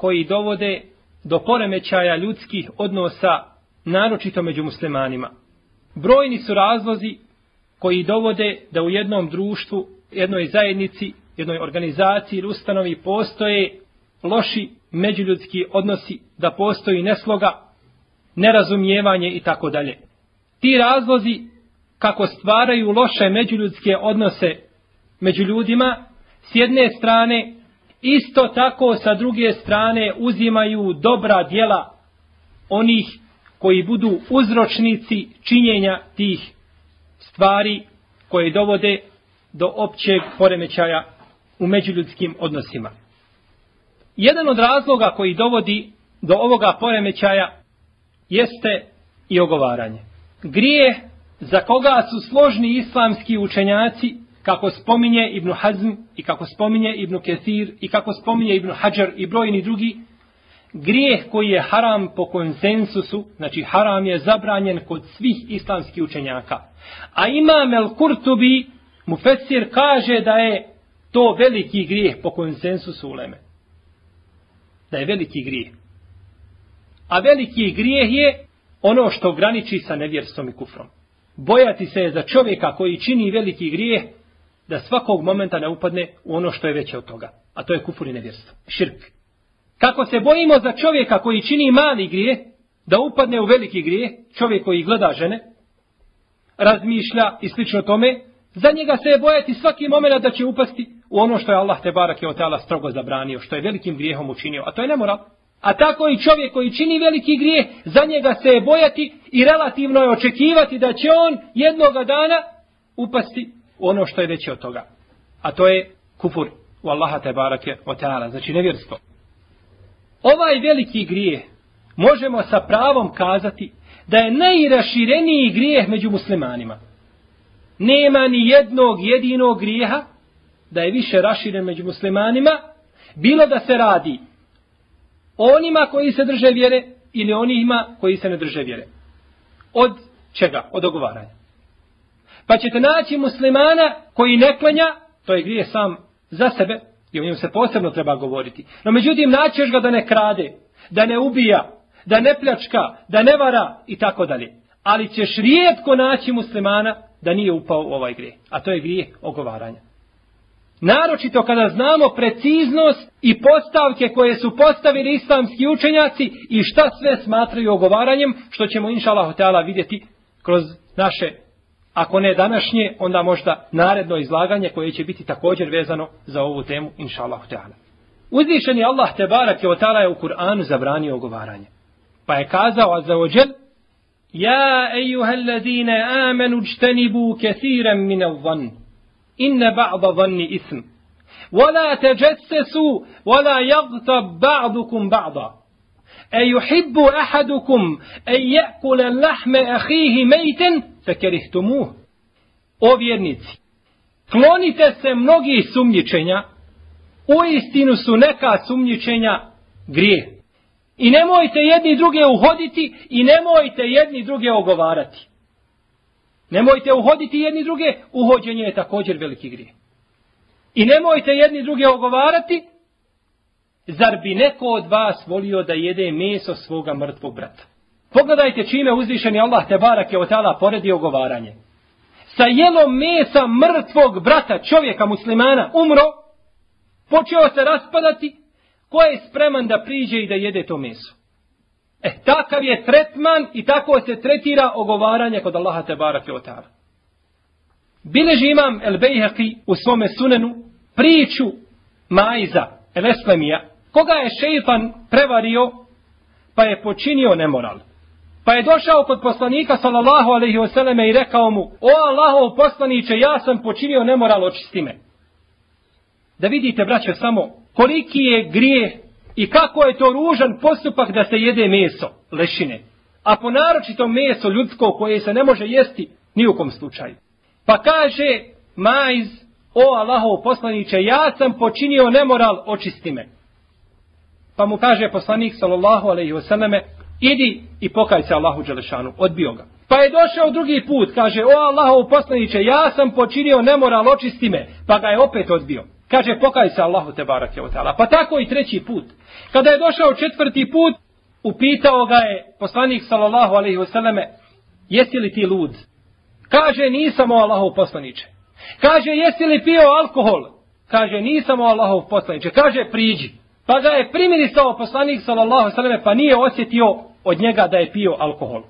koji dovode do poremećaja ljudskih odnosa, naročito među muslimanima. Brojni su razlozi koji dovode da u jednom društvu, jednoj zajednici, jednoj organizaciji ili ustanovi postoje loši međuljudski odnosi, da postoji nesloga, nerazumijevanje i tako dalje. Ti razlozi kako stvaraju loše međuljudske odnose među ljudima, s jedne strane isto tako sa druge strane uzimaju dobra djela onih koji budu uzročnici činjenja tih stvari koje dovode do općeg poremećaja u međuljudskim odnosima. Jedan od razloga koji dovodi do ovoga poremećaja jeste i ogovaranje. Grije za koga su složni islamski učenjaci kako spominje Ibn Hazm i kako spominje Ibn Kethir i kako spominje Ibn Hajar i brojni drugi, grijeh koji je haram po konsensusu, znači haram je zabranjen kod svih islamskih učenjaka. A imam El Kurtubi, mu Fesir, kaže da je to veliki grijeh po konsensusu uleme. Da je veliki grijeh. A veliki grijeh je ono što graniči sa nevjerstvom i kufrom. Bojati se je za čovjeka koji čini veliki grijeh, da svakog momenta ne upadne u ono što je veće od toga. A to je kufur i nevjerstvo. Širk. Kako se bojimo za čovjeka koji čini mali grije, da upadne u veliki grije, čovjek koji gleda žene, razmišlja i slično tome, za njega se je bojati svaki moment da će upasti u ono što je Allah te barak je od tela strogo zabranio, što je velikim grijehom učinio, a to je nemoral. A tako i čovjek koji čini veliki grijeh, za njega se je bojati i relativno je očekivati da će on jednoga dana upasti ono što je veće od toga. A to je kufur u Allaha te barake o teala, znači nevjerstvo. Ovaj veliki grijeh možemo sa pravom kazati da je najrašireniji grijeh među muslimanima. Nema ni jednog jedinog grijeha da je više raširen među muslimanima, bilo da se radi onima koji se drže vjere ili onima koji se ne drže vjere. Od čega? Od ogovaranja. Pa ćete naći muslimana koji ne klanja, to je grije sam za sebe, i o njemu se posebno treba govoriti. No međutim, naćeš ga da ne krade, da ne ubija, da ne pljačka, da ne vara i tako dalje. Ali ćeš rijetko naći muslimana da nije upao u ovaj grije. A to je grije ogovaranja. Naročito kada znamo preciznost i postavke koje su postavili islamski učenjaci i šta sve smatraju ogovaranjem, što ćemo inša Allah vidjeti kroz naše Ako ne današnje, onda možda naredno izlaganje koje će biti također vezano za ovu temu, inša Allah. Uzvišen je Allah te barak je otala je u Kur'anu zabranio ogovaranje. Pa je kazao azza ođel, Ja ejuha allazine amenu čtenibu kethiran min zan, inne ba'da zanni ism. Wala teđessesu, wala jagtab E juhibbu ahadukum e jekule lahme ahihi mejten fe kerihtumuh. O vjernici, klonite se mnogih sumnjičenja, u istinu su neka sumnjičenja grije. I nemojte jedni druge uhoditi i nemojte jedni druge ogovarati. Nemojte uhoditi jedni druge, uhođenje je također veliki grije. I nemojte jedni druge ogovarati zar bi neko od vas volio da jede meso svoga mrtvog brata? Pogledajte čime uzvišeni Allah te barak je od tala poredio govaranje. Sa jelom mesa mrtvog brata, čovjeka muslimana, umro, počeo se raspadati, ko je spreman da priđe i da jede to meso? E, takav je tretman i tako se tretira ogovaranje kod Allaha te barak je od tala. Bileži imam El Bejheqi u svome sunenu priču Majza, El Eslemija, koga je šeitan prevario pa je počinio nemoral. Pa je došao kod poslanika sallallahu alaihi vseleme i rekao mu, o Allahov poslaniće, ja sam počinio nemoral, očisti me. Da vidite, braće, samo koliki je grije i kako je to ružan postupak da se jede meso, lešine. A po naročito meso ljudsko koje se ne može jesti ni u kom slučaju. Pa kaže Majz, o Allahov poslaniće, ja sam počinio nemoral, očisti me. Pa mu kaže poslanik sallallahu alejhi ve selleme: idi i pokaj se Allahu dželešanu." odbio ga. Pa je došao drugi put, kaže, o Allahov poslanice, ja sam počinio nemoral, očisti me, pa ga je opet odbio. Kaže, pokaj se Allahu te barake od Pa tako i treći put. Kada je došao četvrti put, upitao ga je poslanik sallallahu alejhi ve selleme: jesi li ti lud? Kaže, nisam o Allahov poslanice." Kaže, jesi li pio alkohol? Kaže, nisam o Allahov poslanice." Kaže, priđi. Pa ga je primirisao poslanik sallallahu sallam, pa nije osjetio od njega da je pio alkohol.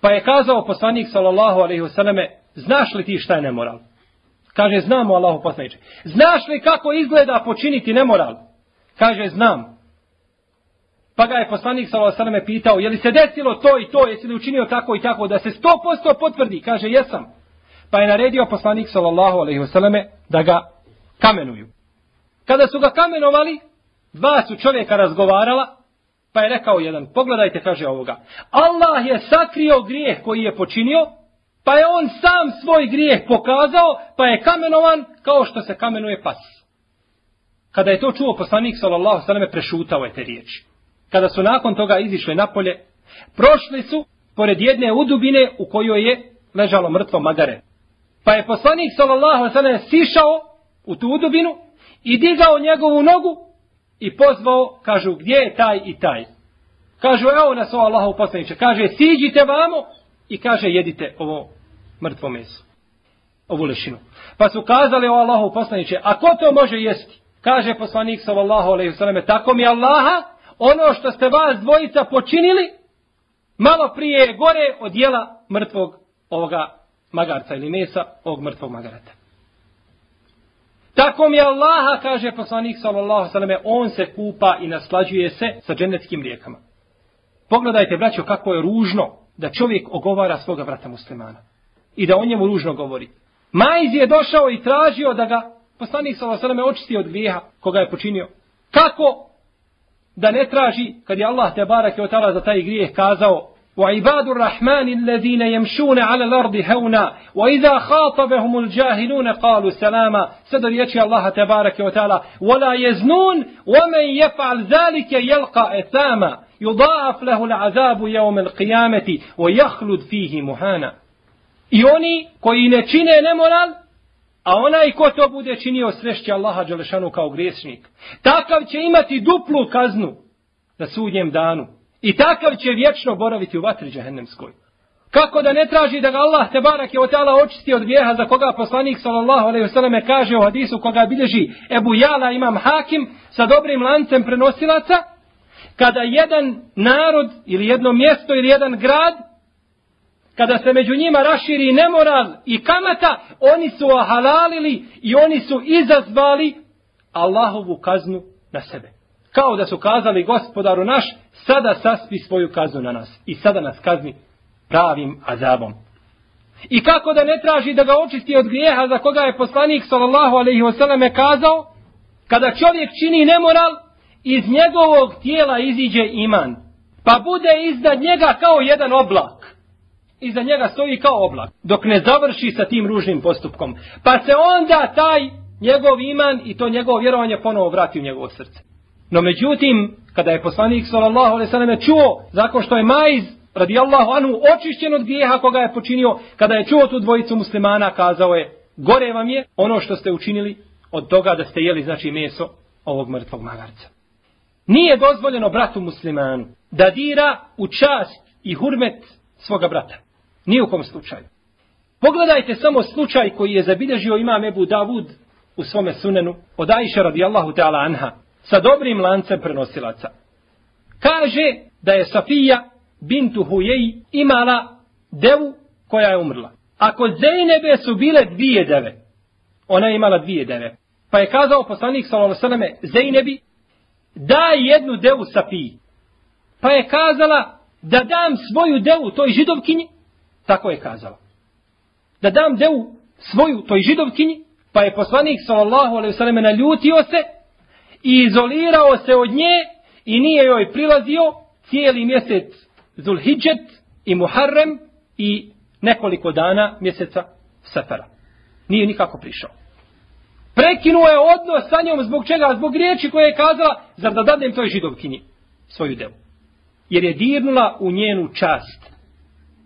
Pa je kazao poslanik sallallahu alaihi wasallam, znaš li ti šta je nemoral? Kaže, znamo Allahu poslaniče. Znaš li kako izgleda počiniti nemoral? Kaže, znam. Pa ga je poslanik sallallahu alaihi pitao, je li se desilo to i to, jesi li učinio tako i tako, da se sto posto potvrdi? Kaže, jesam. Pa je naredio poslanik sallallahu alaihi wasallam da ga kamenuju. Kada su ga kamenovali, dva su čovjeka razgovarala, Pa je rekao jedan, pogledajte, kaže ovoga. Allah je sakrio grijeh koji je počinio, pa je on sam svoj grijeh pokazao, pa je kamenovan kao što se kamenuje pas. Kada je to čuo poslanik, sallallahu sallam, prešutao je te riječi. Kada su nakon toga izišli napolje, prošli su pored jedne udubine u kojoj je ležalo mrtvo magare. Pa je poslanik, sallallahu sallam, sišao u tu udubinu i digao njegovu nogu i pozvao, kažu, gdje je taj i taj? Kažu, evo nas ovo Allahov poslaniče. Kaže, siđite vamo i kaže, jedite ovo mrtvo meso. Ovu lešinu. Pa su kazali o Allahov poslaniče, a ko to može jesti? Kaže poslanik sallallahu alejhi ve selleme: tako mi Allaha, ono što ste vas dvojica počinili, malo prije je gore od jela mrtvog ovoga magarca ili mesa ovog mrtvog magarata. Tako mi Allaha, kaže poslanik sallallahu sallam, on se kupa i naslađuje se sa dženeckim rijekama. Pogledajte, braćo, kako je ružno da čovjek ogovara svoga vrata muslimana. I da o njemu ružno govori. Majz je došao i tražio da ga poslanik sallallahu sallam očisti od grijeha koga je počinio. Kako da ne traži, kad je Allah te barak je otala za taj grijeh kazao, وعباد الرحمن الذين يمشون على الأرض هونا وإذا خاطبهم الجاهلون قالوا سلاما سدر يتشي الله تبارك وتعالى ولا يزنون ومن يفعل ذلك يلقى إثاما يضاعف له العذاب يوم القيامة ويخلد فيه مهانا I oni koji ne čine nemoral, a onaj ko to bude činio srešće Allaha Đelešanu kao griješnik, takav će imati duplu kaznu na sudnjem danu. I takav će vječno boraviti u vatri džahennemskoj. Kako da ne traži da ga Allah te barak je otala očisti od grijeha za koga poslanik sallallahu alejhi ve selleme kaže u hadisu koga bilježi Ebu Jala imam Hakim sa dobrim lancem prenosilaca kada jedan narod ili jedno mjesto ili jedan grad kada se među njima raširi nemoral i kamata oni su ohalalili i oni su izazvali Allahovu kaznu na sebe kao da su kazali gospodaru naš, sada saspi svoju kaznu na nas i sada nas kazni pravim azabom. I kako da ne traži da ga očisti od grijeha za koga je poslanik sallallahu alaihi wasallam kazao, kada čovjek čini nemoral, iz njegovog tijela iziđe iman, pa bude iznad njega kao jedan oblak. Iza njega stoji kao oblak, dok ne završi sa tim ružnim postupkom. Pa se onda taj njegov iman i to njegovo vjerovanje ponovo vrati u njegovo srce. No međutim, kada je poslanik sallallahu alejhi ve selleme čuo zakon što je Majz radijallahu anhu očišćen od grijeha koga je počinio, kada je čuo tu dvojicu muslimana, kazao je, gore vam je ono što ste učinili od toga da ste jeli, znači, meso ovog mrtvog magarca. Nije dozvoljeno bratu muslimanu da dira u čast i hurmet svoga brata. Nije u kom slučaju. Pogledajte samo slučaj koji je zabilježio imam Ebu Davud u svome sunenu od Aisha radijallahu ta'ala anha sa dobrim lancem prenosilaca. Kaže da je Safija bintu Hujeji imala devu koja je umrla. A kod Zeynebe su bile dvije deve. Ona je imala dvije deve. Pa je kazao poslanik s.a.v. Zejnebi, daj jednu devu Safiji. Pa je kazala da dam svoju devu toj židovkinji. Tako je kazala. Da dam devu svoju toj židovkinji. Pa je poslanik s.a.v. naljutio se i izolirao se od nje i nije joj prilazio cijeli mjesec Zulhidžet i Muharrem i nekoliko dana mjeseca Safara. Nije nikako prišao. Prekinuo je odnos sa njom zbog čega? Zbog riječi koje je kazala, zar da dadnem toj židovkinji svoju devu. Jer je dirnula u njenu čast.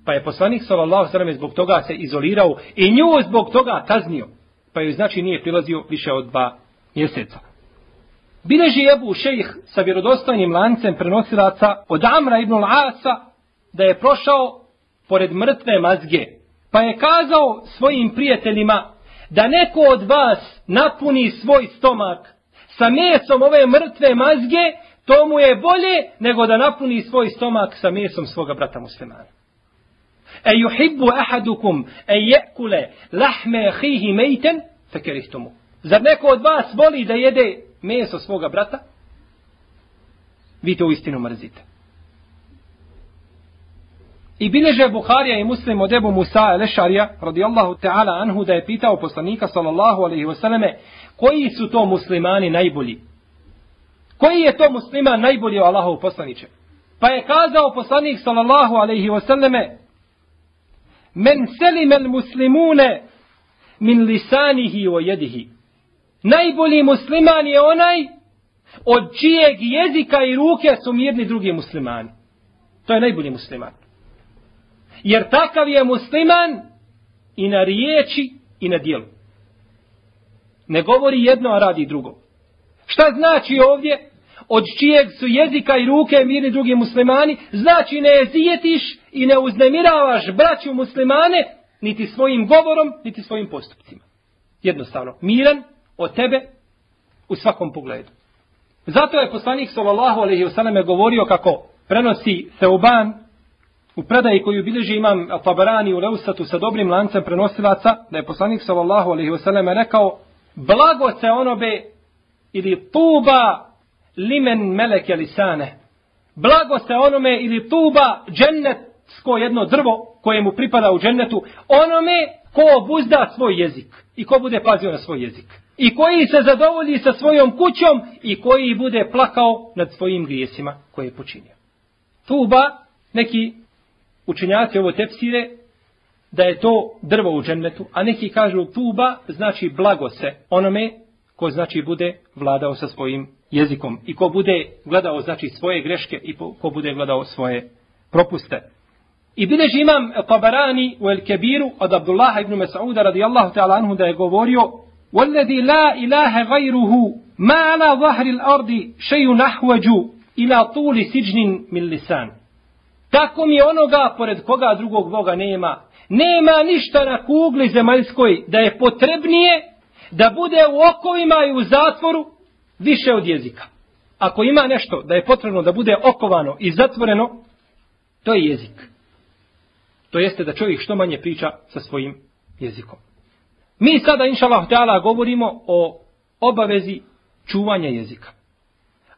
Pa je poslanik sallallahu sallam zbog toga se izolirao i nju zbog toga kaznio. Pa joj znači nije prilazio više od dva mjeseca. Bileži Ebu Šejh sa vjerodostojnim lancem prenosilaca od Amra ibn Al-Asa da je prošao pored mrtve mazge. Pa je kazao svojim prijateljima da neko od vas napuni svoj stomak sa mesom ove mrtve mazge, to mu je bolje nego da napuni svoj stomak sa mesom svoga brata muslimana. E yuhibbu ahadukum e je'kule lahme hihi mejten, fekerihtumu. Zar neko od vas voli da jede meso svoga brata, vi to u istinu mrzite. I bileže Buharija i muslim od Ebu Musa Lešarija, radijallahu ta'ala anhu, da je pitao poslanika, sallallahu alaihi wasallame, koji su to muslimani najbolji? Koji je to musliman najbolji u Allahov poslaniče? Pa je kazao poslanik, sallallahu alaihi wasallame, men selimel muslimune min lisanihi o jedihi. Najbolji musliman je onaj od čijeg jezika i ruke su mirni drugi muslimani. To je najbolji musliman. Jer takav je musliman i na riječi i na dijelu. Ne govori jedno, a radi drugo. Šta znači ovdje? Od čijeg su jezika i ruke mirni drugi muslimani? Znači ne jezijetiš i ne uznemiravaš braću muslimane niti svojim govorom, niti svojim postupcima. Jednostavno, miran od tebe u svakom pogledu. Zato je poslanik sallallahu alejhi ve selleme govorio kako prenosi Seuban u predaji koju bilježi imam Tabarani u Leusatu sa dobrim lancem prenosilaca, da je poslanik sallallahu alejhi ve selleme rekao blago se onobe ili tuba limen meleke lisane. Blago se onome ili tuba džennetsko jedno drvo koje mu pripada u džennetu, onome ko obuzda svoj jezik i ko bude pazio na svoj jezik i koji se zadovolji sa svojom kućom i koji bude plakao nad svojim grijesima koje je počinio. Tuba, neki učenjaci ovo tepsire, da je to drvo u džennetu, a neki kažu tuba znači blago se onome ko znači bude vladao sa svojim jezikom i ko bude gledao znači svoje greške i ko bude gledao svoje propuste. I bileži imam Tabarani u El Kebiru od Abdullaha ibn Mas'uda radijallahu ta'ala anhu da je govorio والذي لا إله غيره ما على ظهر الأرض شيء نحوج إلى طول سجن من لسان Tako mi onoga pored koga drugog Boga nema. Nema ništa na kugli zemaljskoj da je potrebnije da bude u okovima i u zatvoru više od jezika. Ako ima nešto da je potrebno da bude okovano i zatvoreno, to je jezik. To jeste da čovjek što manje priča sa svojim jezikom. Mi sada, inša Allah, govorimo o obavezi čuvanja jezika.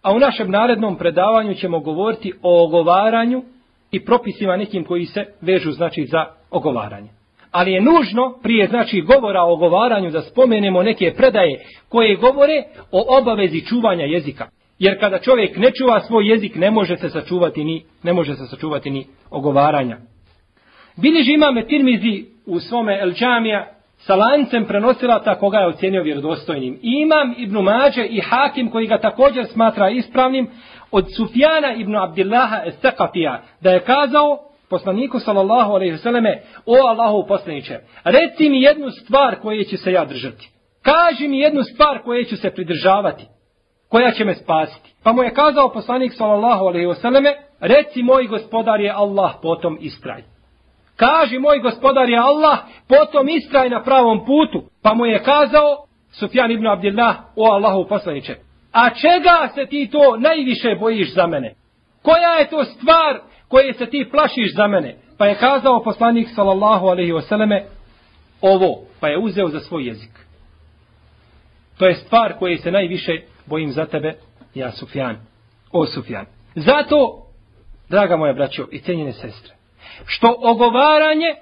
A u našem narednom predavanju ćemo govoriti o ogovaranju i propisima nekim koji se vežu znači za ogovaranje. Ali je nužno prije znači govora o ogovaranju da spomenemo neke predaje koje govore o obavezi čuvanja jezika. Jer kada čovjek ne čuva svoj jezik ne može se sačuvati ni ne može se sačuvati ni ogovaranja. Biliži imame Tirmizi u svome El Džamija sa lancem prenosila koga je ocjenio vjerodostojnim. Imam Ibn Mađe i Hakim koji ga također smatra ispravnim od Sufjana Ibn Abdillaha Estekafija da je kazao poslaniku sallallahu alaihi vseleme o Allahu poslaniće reci mi jednu stvar koje će se ja držati. Kaži mi jednu stvar koje ću se pridržavati koja će me spasiti. Pa mu je kazao poslanik sallallahu alaihi vseleme reci moj gospodar je Allah potom istraj. Kaži moj gospodar je Allah, potom istraj na pravom putu. Pa mu je kazao Sufjan ibn Abdillah, o Allahu poslaniče, a čega se ti to najviše bojiš za mene? Koja je to stvar koje se ti plašiš za mene? Pa je kazao poslanik sallallahu alaihi wasallame ovo, pa je uzeo za svoj jezik. To je stvar koje se najviše bojim za tebe, ja Sufjan. O Sufjan. Zato, draga moja braćo i cenjene sestre, što ogovaranje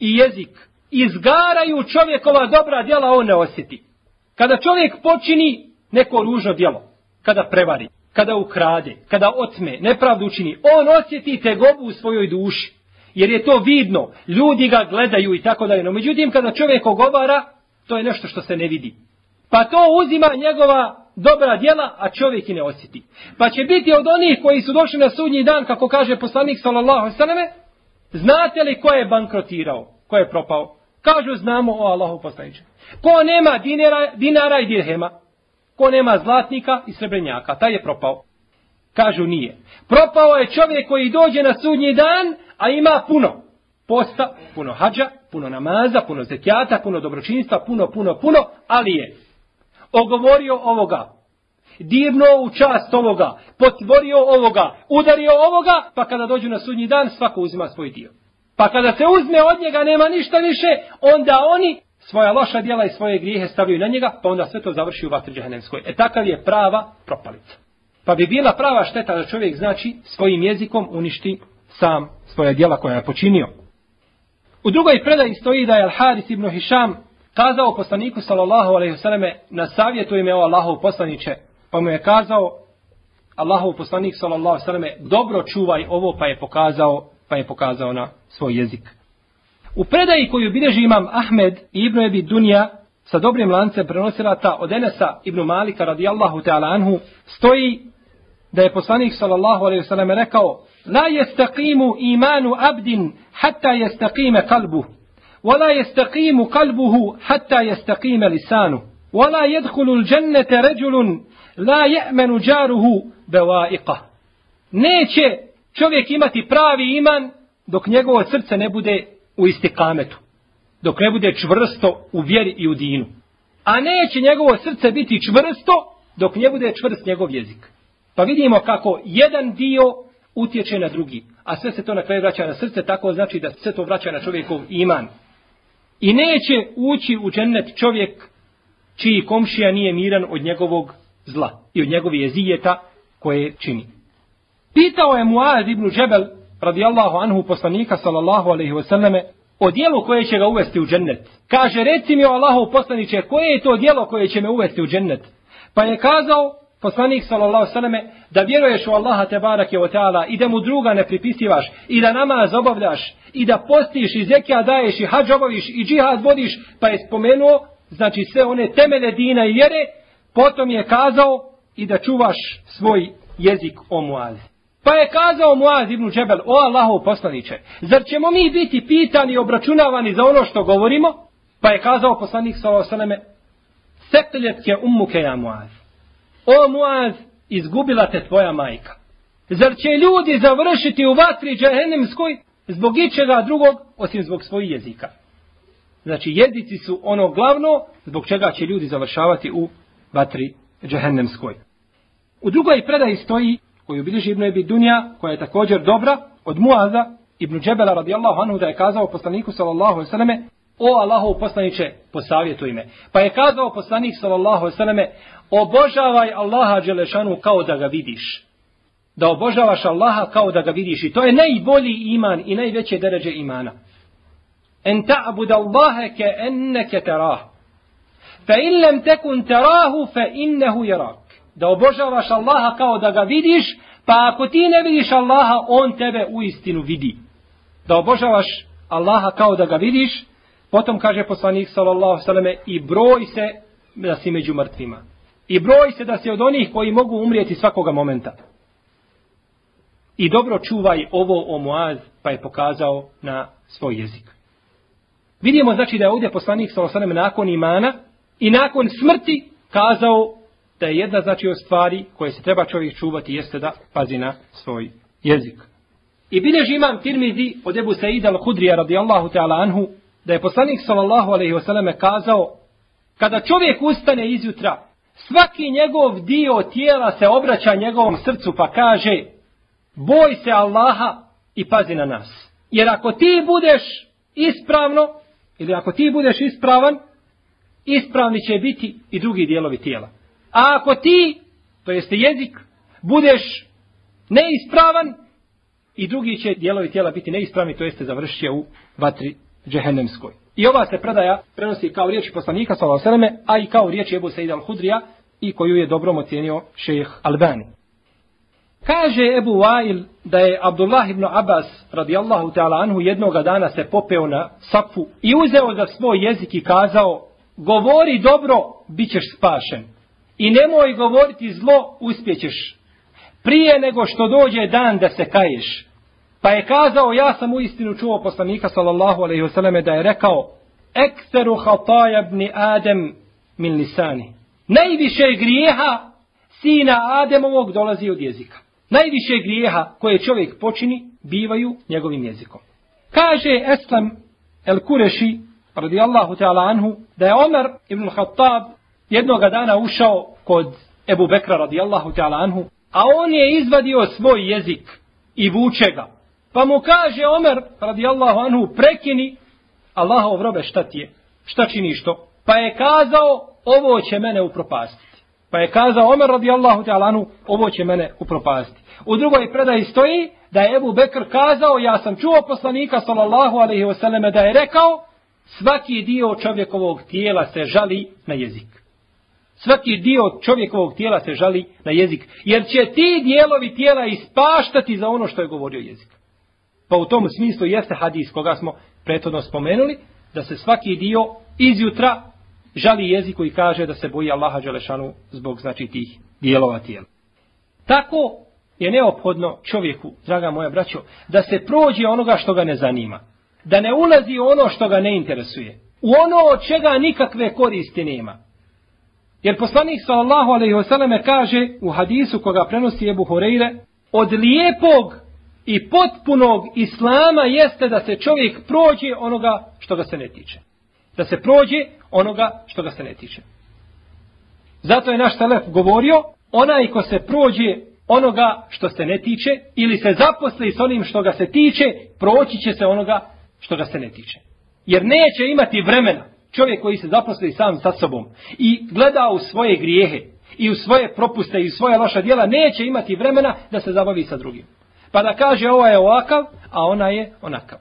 i jezik izgaraju čovjekova dobra djela, on ne osjeti. Kada čovjek počini neko ružno djelo, kada prevari, kada ukrade, kada otme, nepravdu učini, on osjeti tegobu u svojoj duši. Jer je to vidno, ljudi ga gledaju i tako dalje. No međutim, kada čovjek ogovara, to je nešto što se ne vidi. Pa to uzima njegova dobra djela, a čovjek i ne osjeti. Pa će biti od onih koji su došli na sudnji dan, kako kaže poslanik sallallahu sallame, Znate li ko je bankrotirao? Ko je propao? Kažu znamo o Allahu poslaniče. Ko nema dinara, dinara i dirhema? Ko nema zlatnika i srebrenjaka? Taj je propao. Kažu nije. Propao je čovjek koji dođe na sudnji dan, a ima puno posta, puno hađa, puno namaza, puno zekijata, puno dobročinstva, puno, puno, puno, ali je ogovorio ovoga, dirno u čast ovoga, potvorio ovoga, udario ovoga, pa kada dođu na sudnji dan, svako uzima svoj dio. Pa kada se uzme od njega, nema ništa više, onda oni svoja loša djela i svoje grijehe stavljaju na njega, pa onda sve to završi u vatri džahenemskoj. E takav je prava propalica. Pa bi bila prava šteta da čovjek znači svojim jezikom uništi sam svoje djela koja je počinio. U drugoj predaji stoji da je Al-Haris ibn Hišam kazao poslaniku sallallahu alaihi vseleme na savjetu ime o Allahov poslaniće Pa mu je kazao Allahov poslanik sallallahu alejhi ve dobro čuvaj ovo pa je pokazao pa je pokazao na svoj jezik. U predaji koju bilježi imam Ahmed i Ibn Ebi Dunja sa dobrim lancem ta od Enesa Ibn Malika radijallahu ta'ala anhu stoji da je poslanik sallallahu alejhi ve selleme rekao la yastaqimu imanu abdin hatta yastaqima qalbuhu ولا يستقيم قلبه حتى يستقيم لسانه ولا يدخل الجنة رجل la je'menu džaruhu bevaiqa. Neće čovjek imati pravi iman dok njegovo srce ne bude u istikametu. Dok ne bude čvrsto u vjeri i u dinu. A neće njegovo srce biti čvrsto dok ne bude čvrst njegov jezik. Pa vidimo kako jedan dio utječe na drugi. A sve se to na kraju vraća na srce, tako znači da sve to vraća na čovjekov iman. I neće ući u džennet čovjek čiji komšija nije miran od njegovog zla i od njegovih jezijeta koje čini. Pitao je Muaz ibn Džebel radijallahu anhu poslanika sallallahu alaihi wasallame o dijelu koje će ga uvesti u džennet. Kaže, reci mi o Allahu poslaniće, koje je to dijelo koje će me uvesti u džennet? Pa je kazao poslanik sallallahu sallame da vjeruješ u Allaha te barake o teala i da mu druga ne pripisivaš i da namaz obavljaš i da postiš i zekija daješ i hađ obaviš i džihad vodiš pa je spomenuo znači sve one temele dina i vjere Potom je kazao i da čuvaš svoj jezik o Muaz. Pa je kazao Muaz ibn Džebel, o Allahov poslaniće, zar ćemo mi biti pitani i obračunavani za ono što govorimo? Pa je kazao poslanik sallallahu alejhi "Seklet je ummuke ja Muaz." O Muaz, izgubila te tvoja majka. Zar će ljudi završiti u vatri džehennemskoj zbog ičega drugog osim zbog svojih jezika? Znači jezici su ono glavno zbog čega će ljudi završavati u vatri džehennemskoj. U drugoj predaji stoji, koju bilježi Ibn Ebi Dunja, koja je također dobra, od Muaza, Ibn Džebela radijallahu anhu, da je kazao poslaniku sallallahu sallame, o Allahov poslaniće, posavjetuj me. Pa je kazao poslanik sallallahu sallame, obožavaj Allaha Đelešanu kao da ga vidiš. Da obožavaš Allaha kao da ga vidiš. I to je najbolji iman i najveće deređe imana. En ta'bud Allahe ke enneke terah. Fa in lam takun tarahu fa innahu yarak. Da obožavaš Allaha kao da ga vidiš, pa ako ti ne vidiš Allaha, on tebe u istinu vidi. Da obožavaš Allaha kao da ga vidiš, Potom kaže poslanik sallallahu sallame i broj se da si među mrtvima. I broj se da si od onih koji mogu umrijeti svakoga momenta. I dobro čuvaj ovo o Moaz, pa je pokazao na svoj jezik. Vidimo znači da je ovdje poslanik sallallahu alejhi nakon imana i nakon smrti kazao da je jedna znači od stvari koje se treba čovjek čuvati jeste da pazi na svoj jezik. I bilježi imam Tirmizi od Ebu Saida al-Hudrija radijallahu ta'ala anhu da je poslanik sallallahu alejhi ve kazao kada čovjek ustane izjutra svaki njegov dio tijela se obraća njegovom srcu pa kaže boj se Allaha i pazi na nas. Jer ako ti budeš ispravno ili ako ti budeš ispravan ispravni će biti i drugi dijelovi tijela. A ako ti, to jeste jezik, budeš neispravan i drugi će dijelovi tijela biti neispravni, to jeste završće u vatri džehennemskoj. I ova se predaja prenosi kao riječ poslanika sallallahu a i kao riječ Ebu Said al-Hudrija i koju je dobro ocjenio šejh Albani. Kaže Ebu Wail da je Abdullah ibn Abbas radijallahu ta'ala anhu jednoga dana se popeo na safu i uzeo za svoj jezik i kazao govori dobro, bit ćeš spašen. I nemoj govoriti zlo, uspjećeš. Prije nego što dođe dan da se kaješ. Pa je kazao, ja sam u istinu čuo poslanika sallallahu alaihi wasallam da je rekao Ekseru hataja bni Adem min lisani. Najviše grijeha sina Ademovog dolazi od jezika. Najviše grijeha koje čovjek počini bivaju njegovim jezikom. Kaže Eslam el Kureši radijallahu ta'ala anhu da je Omer ibn Khattab jednog dana ušao kod Ebu Bekra radijallahu ta'ala anhu a on je izvadio svoj jezik i vuče ga. Pa mu kaže Omer radijallahu anhu prekini Allahov robe šta ti je? Šta činiš to? Pa je kazao ovo će mene upropastiti. Pa je kazao Omer radijallahu ta'ala anhu ovo će mene upropastiti. U drugoj predaji stoji da je Ebu Bekr kazao ja sam čuo poslanika sallallahu alaihi wasallam da je rekao svaki dio čovjekovog tijela se žali na jezik. Svaki dio čovjekovog tijela se žali na jezik. Jer će ti dijelovi tijela ispaštati za ono što je govorio jezik. Pa u tom smislu jeste hadis koga smo prethodno spomenuli, da se svaki dio izjutra žali jeziku i kaže da se boji Allaha Đelešanu zbog znači tih dijelova tijela. Tako je neophodno čovjeku, draga moja braćo, da se prođe onoga što ga ne zanima da ne ulazi u ono što ga ne interesuje. U ono od čega nikakve koristi nema. Jer poslanik sallallahu alejhi ve selleme kaže u hadisu koga prenosi Ebu Horeire, od lijepog i potpunog islama jeste da se čovjek prođe onoga što ga se ne tiče. Da se prođe onoga što ga se ne tiče. Zato je naš telef govorio, onaj ko se prođe onoga što se ne tiče, ili se zaposli s onim što ga se tiče, proći će se onoga što ga se ne tiče. Jer neće imati vremena čovjek koji se zaposli sam sa sobom i gleda u svoje grijehe i u svoje propuste i u svoje loša djela, neće imati vremena da se zabavi sa drugim. Pa da kaže ova je ovakav, a ona je onakav.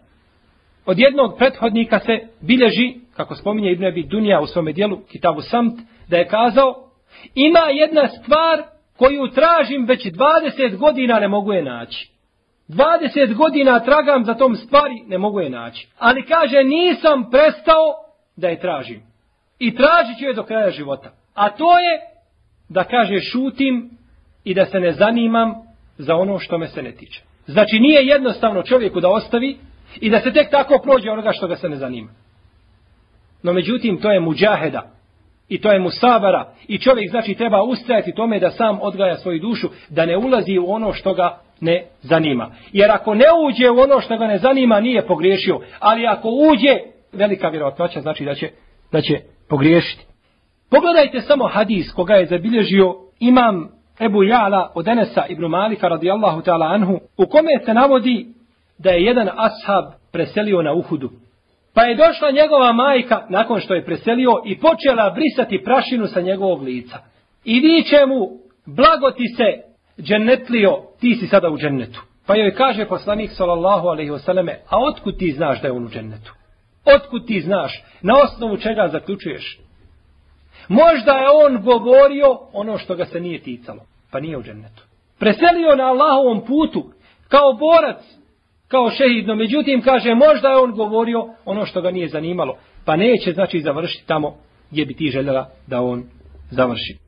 Od jednog prethodnika se bilježi, kako spominje Ibn Abi Dunja u svome dijelu, Kitabu Samt, da je kazao, ima jedna stvar koju tražim već 20 godina ne mogu je naći. 20 godina tragam za tom stvari, ne mogu je naći. Ali kaže, nisam prestao da je tražim. I tražit ću je do kraja života. A to je da kaže šutim i da se ne zanimam za ono što me se ne tiče. Znači nije jednostavno čovjeku da ostavi i da se tek tako prođe onoga što ga se ne zanima. No međutim, to je muđaheda. I to je musabara. I čovjek znači treba ustajati tome da sam odgaja svoju dušu, da ne ulazi u ono što ga ne zanima. Jer ako ne uđe u ono što ga ne zanima, nije pogriješio. Ali ako uđe, velika vjerovatnoća znači da će, da će pogriješiti. Pogledajte samo hadis koga je zabilježio imam Ebu Jala od Enesa ibn Malika radijallahu ta'ala anhu, u kome se navodi da je jedan ashab preselio na Uhudu. Pa je došla njegova majka nakon što je preselio i počela brisati prašinu sa njegovog lica. I viće mu, blago ti se, džennetlio, ti si sada u džennetu. Pa joj kaže poslanik sallallahu alaihi wasallame, a otkud ti znaš da je on u džennetu? Otkud ti znaš? Na osnovu čega zaključuješ? Možda je on govorio ono što ga se nije ticalo, pa nije u džennetu. Preselio na Allahovom putu, kao borac, kao šehidno. Međutim, kaže, možda je on govorio ono što ga nije zanimalo. Pa neće, znači, završiti tamo gdje bi ti željela da on završi.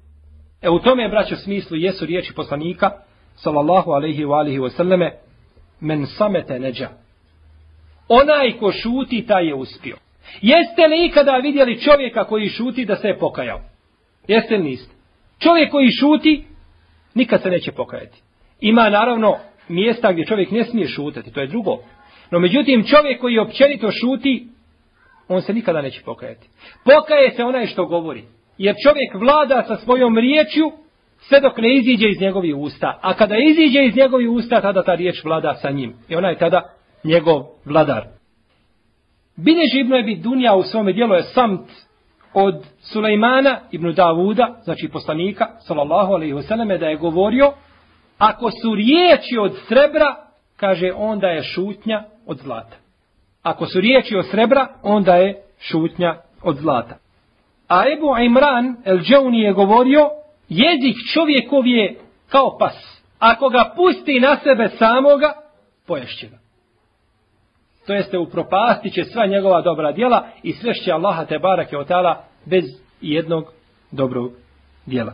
E u tome, braćo, smislu jesu riječi poslanika, sallallahu alaihi wa alihi wa sallame, men samete neđa. Onaj ko šuti, taj je uspio. Jeste li ikada vidjeli čovjeka koji šuti da se je pokajao? Jeste li niste? Čovjek koji šuti, nikad se neće pokajati. Ima naravno mjesta gdje čovjek ne smije šutati, to je drugo. No međutim, čovjek koji općenito šuti, on se nikada neće pokajati. Pokaje se onaj što govori. Jer čovjek vlada sa svojom riječju sve dok ne iziđe iz njegovih usta. A kada iziđe iz njegovih usta, tada ta riječ vlada sa njim. I ona je tada njegov vladar. Bileži Ibn Ebi Dunja u svome dijelu je samt od Sulejmana ibn Davuda, znači poslanika, sallallahu alaihi vseleme, da je govorio, ako su riječi od srebra, kaže, onda je šutnja od zlata. Ako su riječi od srebra, onda je šutnja od zlata. A Ebu Imran el Džauni je govorio, jezik čovjekov je kao pas. Ako ga pusti na sebe samoga, poješće ga. To jeste upropastit će sva njegova dobra djela i svešće Allaha te barake od tala bez jednog dobrog djela.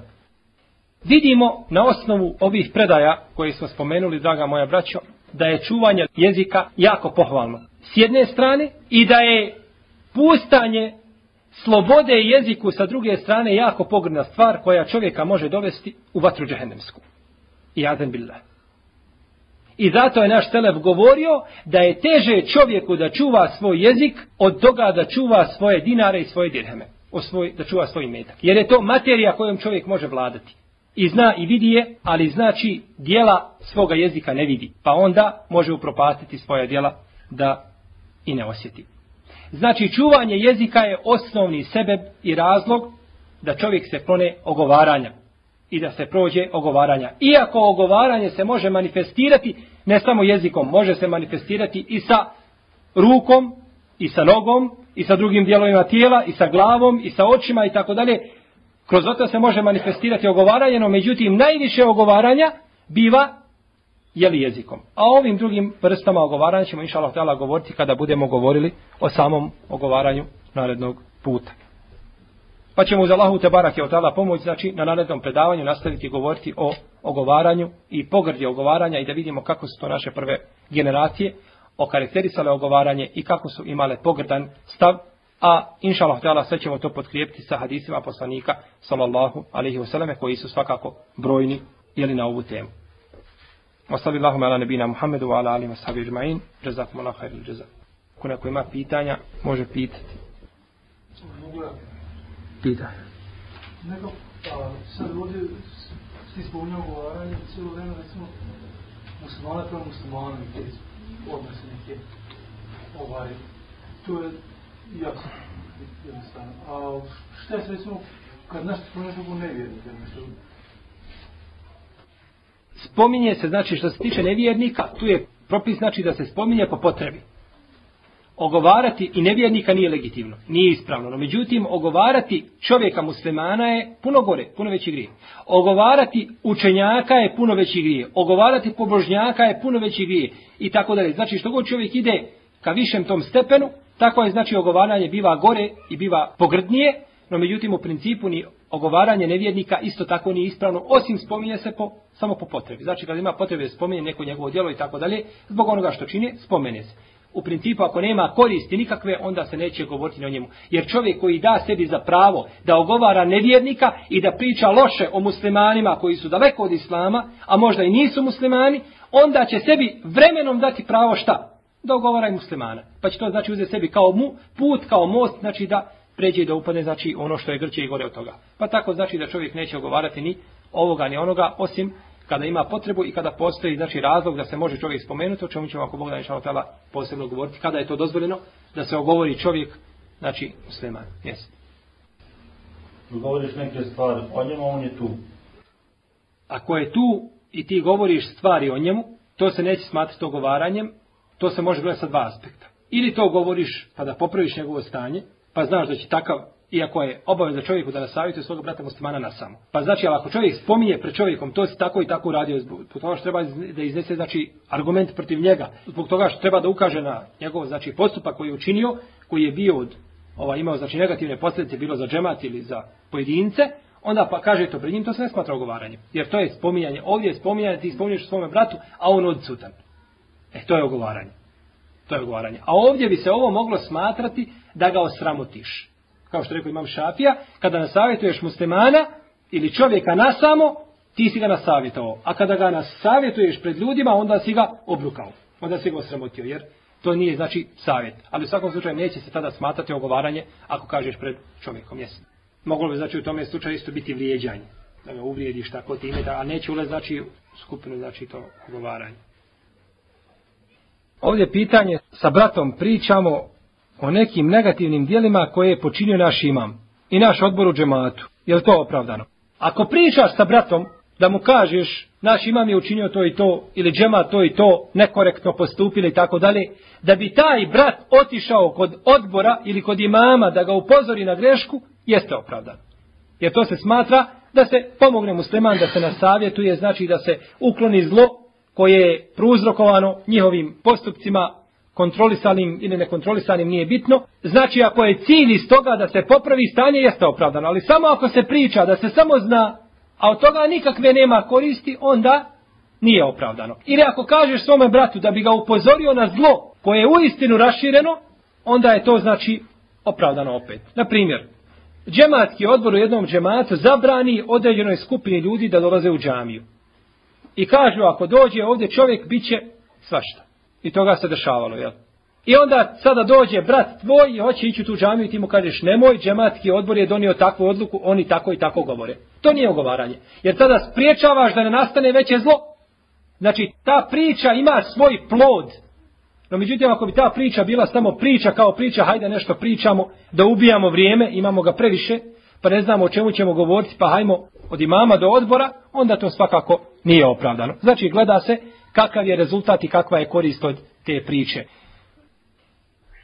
Vidimo na osnovu ovih predaja koje smo spomenuli, draga moja braćo, da je čuvanje jezika jako pohvalno. S jedne strane i da je pustanje slobode jeziku sa druge strane jako pogrna stvar koja čovjeka može dovesti u vatru džehennemsku. I azen billah. I zato je naš Selef govorio da je teže čovjeku da čuva svoj jezik od toga da čuva svoje dinare i svoje dirheme. O svoj, da čuva svoj metak. Jer je to materija kojom čovjek može vladati. I zna i vidi je, ali znači dijela svoga jezika ne vidi. Pa onda može upropastiti svoja dijela da i ne osjeti. Znači čuvanje jezika je osnovni sebe i razlog da čovjek se klone ogovaranja i da se prođe ogovaranja. Iako ogovaranje se može manifestirati ne samo jezikom, može se manifestirati i sa rukom, i sa nogom, i sa drugim dijelovima tijela, i sa glavom, i sa očima i tako dalje. Kroz to se može manifestirati ogovaranje, no međutim najviše ogovaranja biva jeli jezikom. A ovim drugim vrstama ogovaranja ćemo inša Allah govoriti kada budemo govorili o samom ogovaranju narednog puta. Pa ćemo uz Allahu te barake od tada pomoć, znači na narednom predavanju nastaviti govoriti o ogovaranju i pogrdje ogovaranja i da vidimo kako su to naše prve generacije okarakterisale ogovaranje i kako su imale pogrdan stav, a inša Allah sve ćemo to potkrijepiti sa hadisima poslanika sallallahu alaihi wasallam koji su svakako brojni jeli na ovu temu. وصلى Allahuma على نبينا محمد وعلى ala وصحبه wa جزاكم الله خير الجزاء khairu jazak. Ko neko ima pitanja, može pitati. Pitaj. Neko, a, sad ovdje svi spominjao govaranje, cijelo vreme, recimo, muslimana prema muslimana, neke odnose, neke, ovaj, to je jasno, jednostavno. A šta je recimo, kad nešto spominjao kako nevjernika, nešto, spominje se, znači što se tiče nevjernika, tu je propis znači da se spominje po potrebi. Ogovarati i nevjernika nije legitimno, nije ispravno. No, međutim, ogovarati čovjeka muslimana je puno gore, puno veći grije. Ogovarati učenjaka je puno veći grije. Ogovarati pobožnjaka je puno veći grije. I tako dalje. Znači, što god čovjek ide ka višem tom stepenu, tako je znači ogovaranje biva gore i biva pogrdnije, no međutim u principu ni ogovaranje nevjernika isto tako nije ispravno, osim spominje se po, samo po potrebi. Znači, kad ima potrebe spominje neko njegovo djelo i tako dalje, zbog onoga što čini, spomene se. U principu, ako nema koristi nikakve, onda se neće govoriti o njemu. Jer čovjek koji da sebi za pravo da ogovara nevjernika i da priča loše o muslimanima koji su daleko od islama, a možda i nisu muslimani, onda će sebi vremenom dati pravo šta? Da ogovara i muslimana. Pa će to znači uzeti sebi kao mu, put, kao most, znači da pređe da upadne znači ono što je grče i gore od toga. Pa tako znači da čovjek neće ogovarati ni ovoga ni onoga osim kada ima potrebu i kada postoji znači razlog da se može čovjek spomenuti, o čemu ćemo ako Bog da inša Allah posebno govoriti, kada je to dozvoljeno da se ogovori čovjek, znači musliman. Yes. Govoriš neke stvari o njemu, on je tu. Ako je tu i ti govoriš stvari o njemu, to se neće smatrati ogovaranjem, to se može gledati sa dva aspekta. Ili to govoriš pa da popraviš njegovo stanje, pa znaš da će takav iako je obaveza čovjeku da nasavjetuje svoga brata muslimana na samo. Pa znači, ako čovjek spominje pred čovjekom, to si tako i tako uradio, zbog toga što treba da iznese znači, argument protiv njega, zbog toga što treba da ukaže na njegov znači, postupak koji je učinio, koji je bio od, ovaj, imao znači, negativne posljedice, bilo za džemat ili za pojedince, onda pa kaže to pred njim, to se ne smatra ogovaranjem. Jer to je spominjanje, ovdje je spominjanje, ti spominješ svome bratu, a on odsutan. E, to je ogovaranje. To je ogovaranje. A ovdje bi se ovo moglo smatrati da ga osramotiš kao što rekao imam šafija, kada nasavjetuješ muslimana ili čovjeka na samo, ti si ga nasavjetovao. A kada ga nasavjetuješ pred ljudima, onda si ga obrukao. Onda si ga osramotio, jer to nije znači savjet. Ali u svakom slučaju neće se tada smatrati ogovaranje ako kažeš pred čovjekom. Jes. Moglo bi znači u tome slučaju isto biti vrijeđanje. Da ga uvrijediš tako time, da, a neće ulaz znači skupinu znači to ogovaranje. Ovdje pitanje sa bratom pričamo o nekim negativnim dijelima koje je počinio naš imam i naš odbor u džematu. Je li to opravdano? Ako pričaš sa bratom da mu kažeš naš imam je učinio to i to ili džemat to i to nekorektno postupili i tako dalje, da bi taj brat otišao kod odbora ili kod imama da ga upozori na grešku, jeste opravdano. Jer to se smatra da se pomogne musliman da se nasavjetuje, znači da se ukloni zlo koje je prouzrokovano njihovim postupcima kontrolisanim ili nekontrolisanim nije bitno. Znači ako je cilj iz toga da se popravi stanje jeste opravdano. Ali samo ako se priča da se samo zna, a od toga nikakve nema koristi, onda nije opravdano. Ili ako kažeš svome bratu da bi ga upozorio na zlo koje je uistinu rašireno, onda je to znači opravdano opet. Na primjer, džematski odbor u jednom džematu zabrani određenoj skupini ljudi da dolaze u džamiju. I kažu ako dođe ovdje čovjek, bit će svašta. I toga se dešavalo, jel? I onda sada dođe brat tvoj i hoće ići u tu džamiju i ti mu kažeš nemoj, džematski odbor je donio takvu odluku, oni tako i tako govore. To nije ogovaranje. Jer tada spriječavaš da ne nastane veće zlo. Znači, ta priča ima svoj plod. No, međutim, ako bi ta priča bila samo priča kao priča, hajde nešto pričamo, da ubijamo vrijeme, imamo ga previše, pa ne znamo o čemu ćemo govoriti, pa hajmo od imama do odbora, onda to svakako nije opravdano. Znači, gleda se kakav je rezultat i kakva je korist od te priče.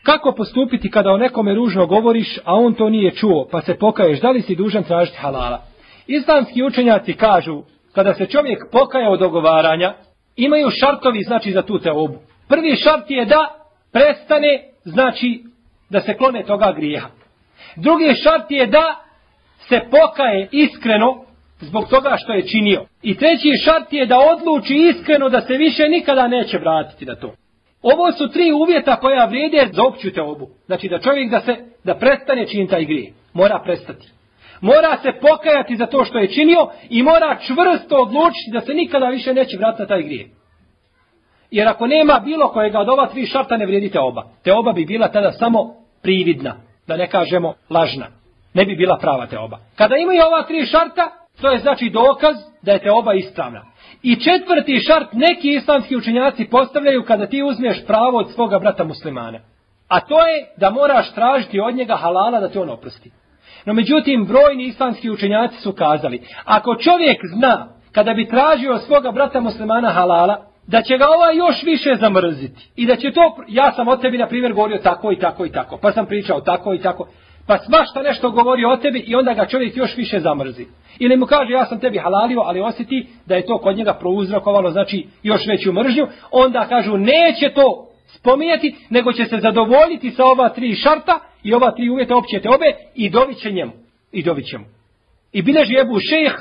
Kako postupiti kada o nekome ružno govoriš, a on to nije čuo, pa se pokaješ, da li si dužan tražiti halala? Islamski učenjaci kažu, kada se čovjek pokaje od ogovaranja, imaju šartovi, znači, za tu teobu. Prvi šart je da prestane, znači, da se klone toga grijeha. Drugi šart je da se pokaje iskreno zbog toga što je činio. I treći šart je da odluči iskreno da se više nikada neće vratiti na to. Ovo su tri uvjeta koja vrijede za opću te obu. Znači da čovjek da se da prestane činiti taj grije. Mora prestati. Mora se pokajati za to što je činio i mora čvrsto odlučiti da se nikada više neće vratiti na taj grije. Jer ako nema bilo kojega od ova tri šarta ne vrijedite oba. Te oba bi bila tada samo prividna. Da ne kažemo lažna. Ne bi bila prava te oba. Kada imaju ova tri šarta, To je znači dokaz da je te oba ispravna. I četvrti šart neki islamski učenjaci postavljaju kada ti uzmeš pravo od svoga brata muslimana. A to je da moraš tražiti od njega halala da te on oprosti. No međutim, brojni islamski učenjaci su kazali, ako čovjek zna kada bi tražio od svoga brata muslimana halala, da će ga ova još više zamrziti. I da će to, ja sam od tebi na primjer govorio tako i tako i tako, pa sam pričao tako i tako, pa svašta nešto govori o tebi i onda ga čovjek još više zamrzi. Ili mu kaže ja sam tebi halalio, ali osjeti da je to kod njega prouzrokovalo, znači još veću mržnju, onda kažu neće to spominjati, nego će se zadovoljiti sa ova tri šarta i ova tri uvjeta općete obe i dobit će njemu. I dobit će mu. I bileži Ebu Šejh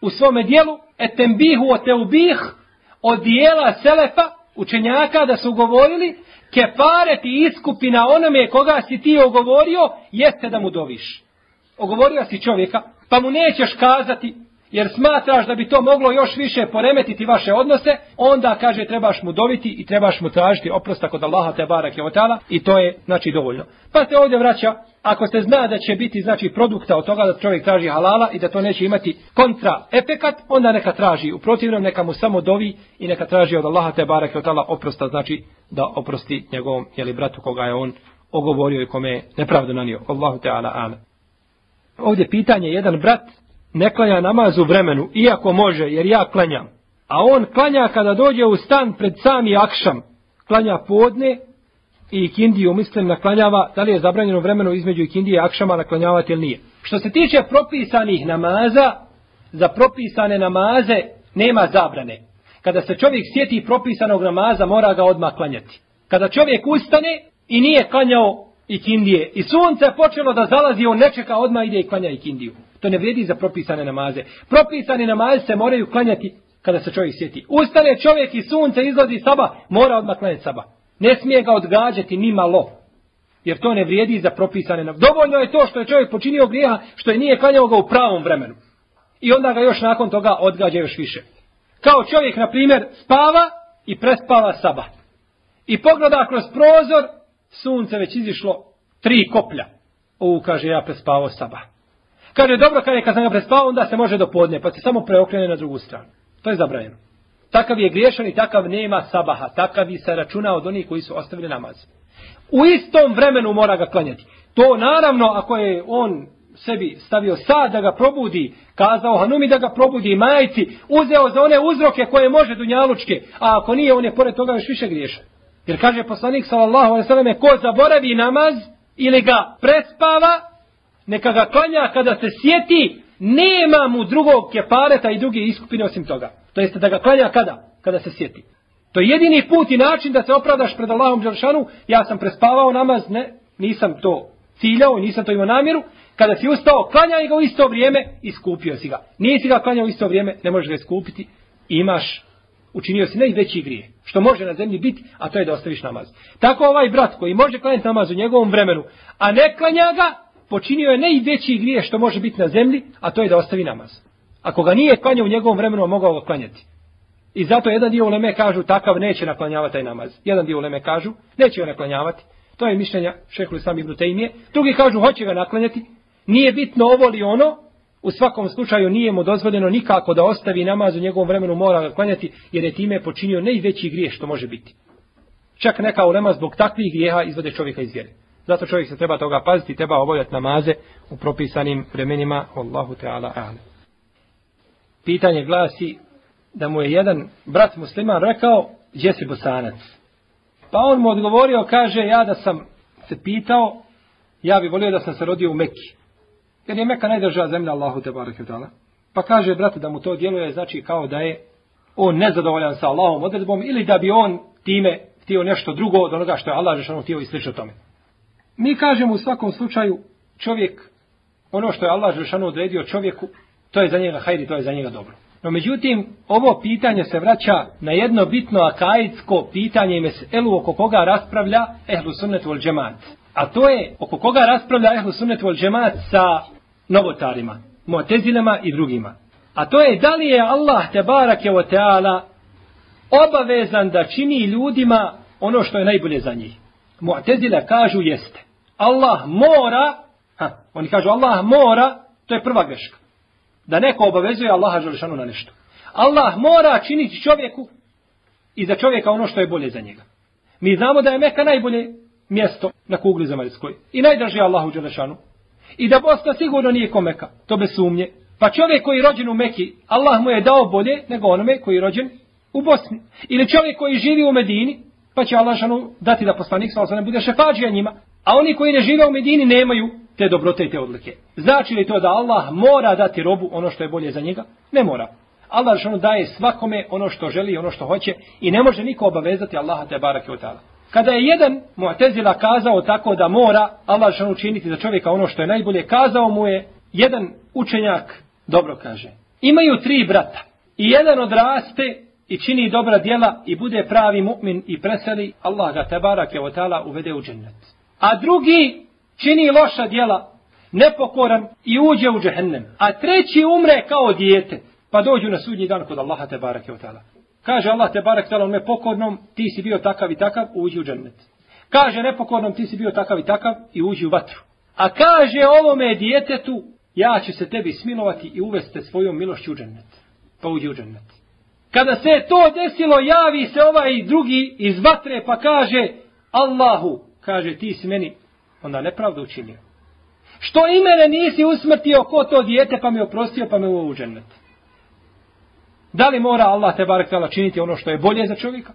u svome dijelu etembihu o teubih od dijela Selefa, učenjaka da su govorili kefareti iskupina onome koga si ti ogovorio, jeste da mu doviš. Ogovorio si čovjeka, pa mu nećeš kazati, jer smatraš da bi to moglo još više poremetiti vaše odnose, onda kaže trebaš mu doviti i trebaš mu tražiti oprosta kod Allaha te barak je otala i to je znači dovoljno. Pa se ovdje vraća, ako se zna da će biti znači produkta od toga da čovjek traži halala i da to neće imati kontra efekat, onda neka traži. U protivnom neka mu samo dovi i neka traži od Allaha te barak je otala oprosta, znači da oprosti njegovom jeli, bratu koga je on ogovorio i kome je nepravdo nanio. Allahu Teala ala. Ovdje pitanje, jedan brat ne klanja namaz u vremenu, iako može, jer ja klanjam. A on klanja kada dođe u stan pred sami akšam. Klanja podne, i ikindiju, mislim, naklanjava, da li je zabranjeno vremenu između ikindije i akšama naklanjavati ili nije. Što se tiče propisanih namaza, za propisane namaze nema zabrane. Kada se čovjek sjeti propisanog namaza, mora ga odmah klanjati. Kada čovjek ustane i nije klanjao ikindije i sunce je počelo da zalazi, on ne čeka, odmah ide i klanja ikindiju. To ne vrijedi za propisane namaze. Propisane namaze se moraju klanjati kada se čovjek sjeti. Ustane čovjek i sunce izlazi saba, mora odmah klanjati saba. Ne smije ga odgađati ni malo. Jer to ne vrijedi za propisane namaze. Dovoljno je to što je čovjek počinio grijeha, što je nije klanjao ga u pravom vremenu. I onda ga još nakon toga odgađa još više. Kao čovjek, na primjer, spava i prespava saba. I pogleda kroz prozor, sunce već izišlo tri koplja. U, kaže, ja prespavao saba. Kaže, dobro, kaže, kad sam ga prespao, onda se može do podne, pa se samo preokrene na drugu stranu. To je zabranjeno. Takav je griješan i takav nema sabaha. Takav i se računa od onih koji su ostavili namaz. U istom vremenu mora ga klanjati. To naravno, ako je on sebi stavio sad da ga probudi, kazao Hanumi da ga probudi majci, uzeo za one uzroke koje može dunjalučke, a ako nije, on je pored toga još više griješan. Jer kaže poslanik sallallahu alejhi ve selleme ko zaboravi namaz ili ga prespava, neka ga klanja kada se sjeti, nema mu drugog kepareta i druge iskupine osim toga. To jeste da ga klanja kada? Kada se sjeti. To je jedini put i način da se opravdaš pred Allahom Đeršanu, ja sam prespavao namaz, ne, nisam to ciljao, nisam to imao namjeru, kada si ustao, klanjaj ga u isto vrijeme, iskupio si ga. Nisi ga klanjao u isto vrijeme, ne možeš ga iskupiti, imaš, učinio si najveći grije, što može na zemlji biti, a to je da ostaviš namaz. Tako ovaj brat koji može klanjati namaz u njegovom vremenu, a ne klanja ga, počinio je najveći grije što može biti na zemlji, a to je da ostavi namaz. Ako ga nije klanjao u njegovom vremenu, mogao ga klanjati. I zato jedan dio uleme kažu, takav neće naklanjavati taj namaz. Jedan dio uleme kažu, neće ga naklanjavati. To je mišljenja šehhul islam ibn Tejmije. Drugi kažu, hoće ga naklanjati. Nije bitno ovo li ono, u svakom slučaju nije mu dozvoljeno nikako da ostavi namaz u njegovom vremenu mora ga klanjati, jer je time počinio najveći grijeh što može biti. Čak neka ulema zbog takvih grijeha izvode čovjeka iz vjere. Zato čovjek se treba toga paziti, treba obavljati namaze u propisanim vremenima. Allahu Teala Ale. Pitanje glasi da mu je jedan brat musliman rekao, gdje si bosanac? Pa on mu odgovorio, kaže, ja da sam se pitao, ja bi volio da sam se rodio u Mekki. Jer je Mekka najdržava zemlja Allahu te barake Pa kaže, brate, da mu to djeluje, znači kao da je on nezadovoljan sa Allahom odredbom, ili da bi on time htio nešto drugo od onoga što je Allah Žešanu htio i slično tome. Mi kažemo u svakom slučaju, čovjek, ono što je Allah Žešanu odredio čovjeku, to je za njega hajri, to je za njega dobro. No međutim, ovo pitanje se vraća na jedno bitno akaidsko pitanje i meselu oko koga raspravlja ehlu sunnetu vol džemat. A to je oko koga raspravlja ehlu sunnetu vol džemat sa novotarima, muatezilema i drugima. A to je da li je Allah te barake o teala obavezan da čini ljudima ono što je najbolje za njih. Mu'tezile kažu jeste. Allah mora, ha, oni kažu Allah mora, to je prva greška da neko obavezuje Allaha Želešanu na nešto. Allah mora činiti čovjeku i za čovjeka ono što je bolje za njega. Mi znamo da je Meka najbolje mjesto na kugli zemaljskoj. I najdraži Allahu Đelešanu. I da Bosna sigurno nije ko Meka. To bez sumnje. Pa čovjek koji je rođen u Meki, Allah mu je dao bolje nego onome koji je rođen u Bosni. Ili čovjek koji živi u Medini, pa će Allah šanu dati da poslanik sa ne bude šefađija njima. A oni koji ne žive u Medini nemaju te dobrote i te odlike. Znači li to da Allah mora dati robu ono što je bolje za njega? Ne mora. Allah što daje svakome ono što želi i ono što hoće i ne može niko obavezati Allaha te barake od Kada je jedan Mu'tezila kazao tako da mora Allah što učiniti za čovjeka ono što je najbolje, kazao mu je jedan učenjak, dobro kaže, imaju tri brata i jedan odraste i čini dobra djela i bude pravi mu'min i preseli, Allah ga te barake od uvede u džennet. A drugi čini loša djela, nepokoran i uđe u džehennem. A treći umre kao dijete, pa dođu na sudnji dan kod Allaha te barake otala. Kaže Allah te barake od me pokornom, ti si bio takav i takav, uđi u džennet. Kaže nepokornom, ti si bio takav i takav i uđi u vatru. A kaže ovome djetetu, ja ću se tebi smilovati i uvesti svojom milošću u džennet. Pa uđi u džennet. Kada se to desilo, javi se ovaj drugi iz vatre pa kaže Allahu, kaže ti si meni onda nepravdu učinio. Što i mene nisi usmrtio ko to dijete pa mi oprostio pa me u u džennet. Da li mora Allah te barek tala činiti ono što je bolje za čovjeka?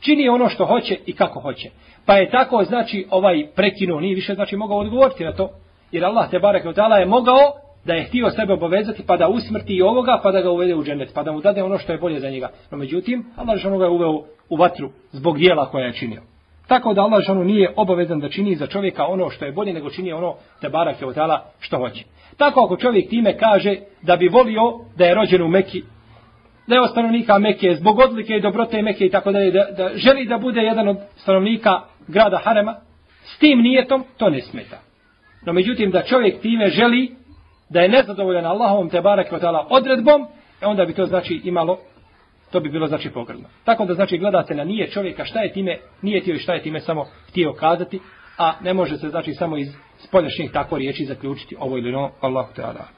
čini ono što hoće i kako hoće. Pa je tako, znači, ovaj prekinuo, nije više, znači, mogao odgovoriti na to. Jer Allah te barek od je mogao da je htio sebe obavezati pa da usmrti i ovoga pa da ga uvede u džennet, pa da mu dade ono što je bolje za njega. No međutim, Allah je ga je uveo u vatru zbog dijela koja je činio. Tako da Allah žanu nije obavezan da čini za čovjeka ono što je bolje nego čini ono te barak je od što hoće. Tako ako čovjek time kaže da bi volio da je rođen u Meki, da je stanovnika Meke zbog odlike i dobrote Meke i tako dalje, da, da želi da bude jedan od stanovnika grada Harema, s tim nijetom to ne smeta. No međutim da čovjek time želi da je nezadovoljan Allahovom te barak odredbom, e onda bi to znači imalo to bi bilo znači pogrdno. Tako da znači gledate na nije čovjeka šta je time, nije tio i šta je time samo htio kazati, a ne može se znači samo iz spoljašnjih tako riječi zaključiti ovo ili no, Allahu Teala.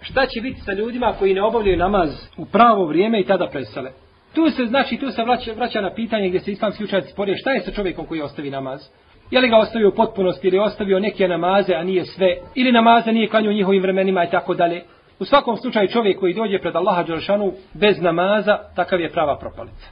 Šta će biti sa ljudima koji ne obavljaju namaz u pravo vrijeme i tada presele? Tu se znači tu se vraća, vraća na pitanje gdje se islamski učenjaci sporije šta je sa čovjekom koji ostavi namaz? Je li ga ostavio u potpunosti ili ostavio neke namaze, a nije sve? Ili namaze nije klanio njihovim vremenima i tako dalje? U svakom slučaju čovjek koji dođe pred Allaha Đelšanu bez namaza, takav je prava propalica.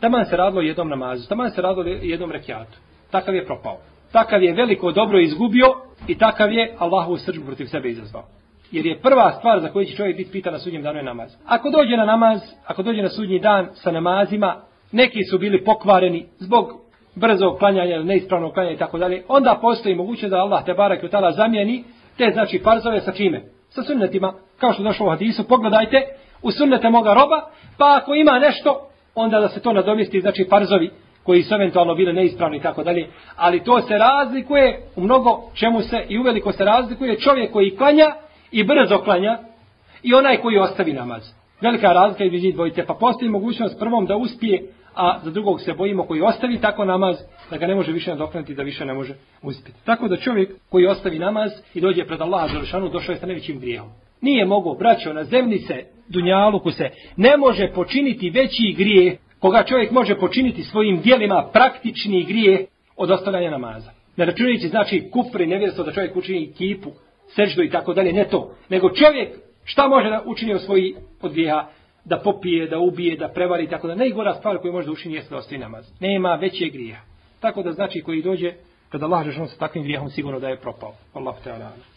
Taman se radilo jednom namazu, taman se radilo jednom rekiatu. Takav je propao. Takav je veliko dobro izgubio i takav je Allahu srđbu protiv sebe izazvao. Jer je prva stvar za koju će čovjek biti pitan na sudnjem danu je namaz. Ako dođe na namaz, ako dođe na sudnji dan sa namazima, neki su bili pokvareni zbog brzo klanjanja neispravnog klanjanja i tako dalje, onda postoji moguće da Allah te barak i zamijeni te znači farzove sa čime? Sa sunnetima, kao što došlo u hadisu, pogledajte u sunnete moga roba, pa ako ima nešto, onda da se to nadomjesti, znači farzovi koji su eventualno bile neispravni i tako dalje, ali to se razlikuje u mnogo čemu se i uveliko se razlikuje čovjek koji klanja i brzo klanja i onaj koji ostavi namaz. Velika razlika između dvojice, pa postoji mogućnost prvom da uspije a za drugog se bojimo koji ostavi tako namaz, da ga ne može više nadoknuti, da više ne može uspjeti. Tako da čovjek koji ostavi namaz i dođe pred Allaha Đelešanu, došao je sa najvećim grijehom. Nije mogao, braćo, na zemlji se, dunjaluku se, ne može počiniti veći grije, koga čovjek može počiniti svojim dijelima praktični grije od ostavljanja namaza. Ne računajući znači kufri, nevjerstvo da čovjek učini kipu, seždu i tako dalje, ne to. Nego čovjek šta može da učini od svojih od grijeha? Da popije, da ubije, da prevari, tako da najgora stvar koju može da učini jeste da ostavi namaz. Nema veće grija. Tako da znači koji dođe kada Allah žešano sa takvim grijehom sigurno da je propao. Allah te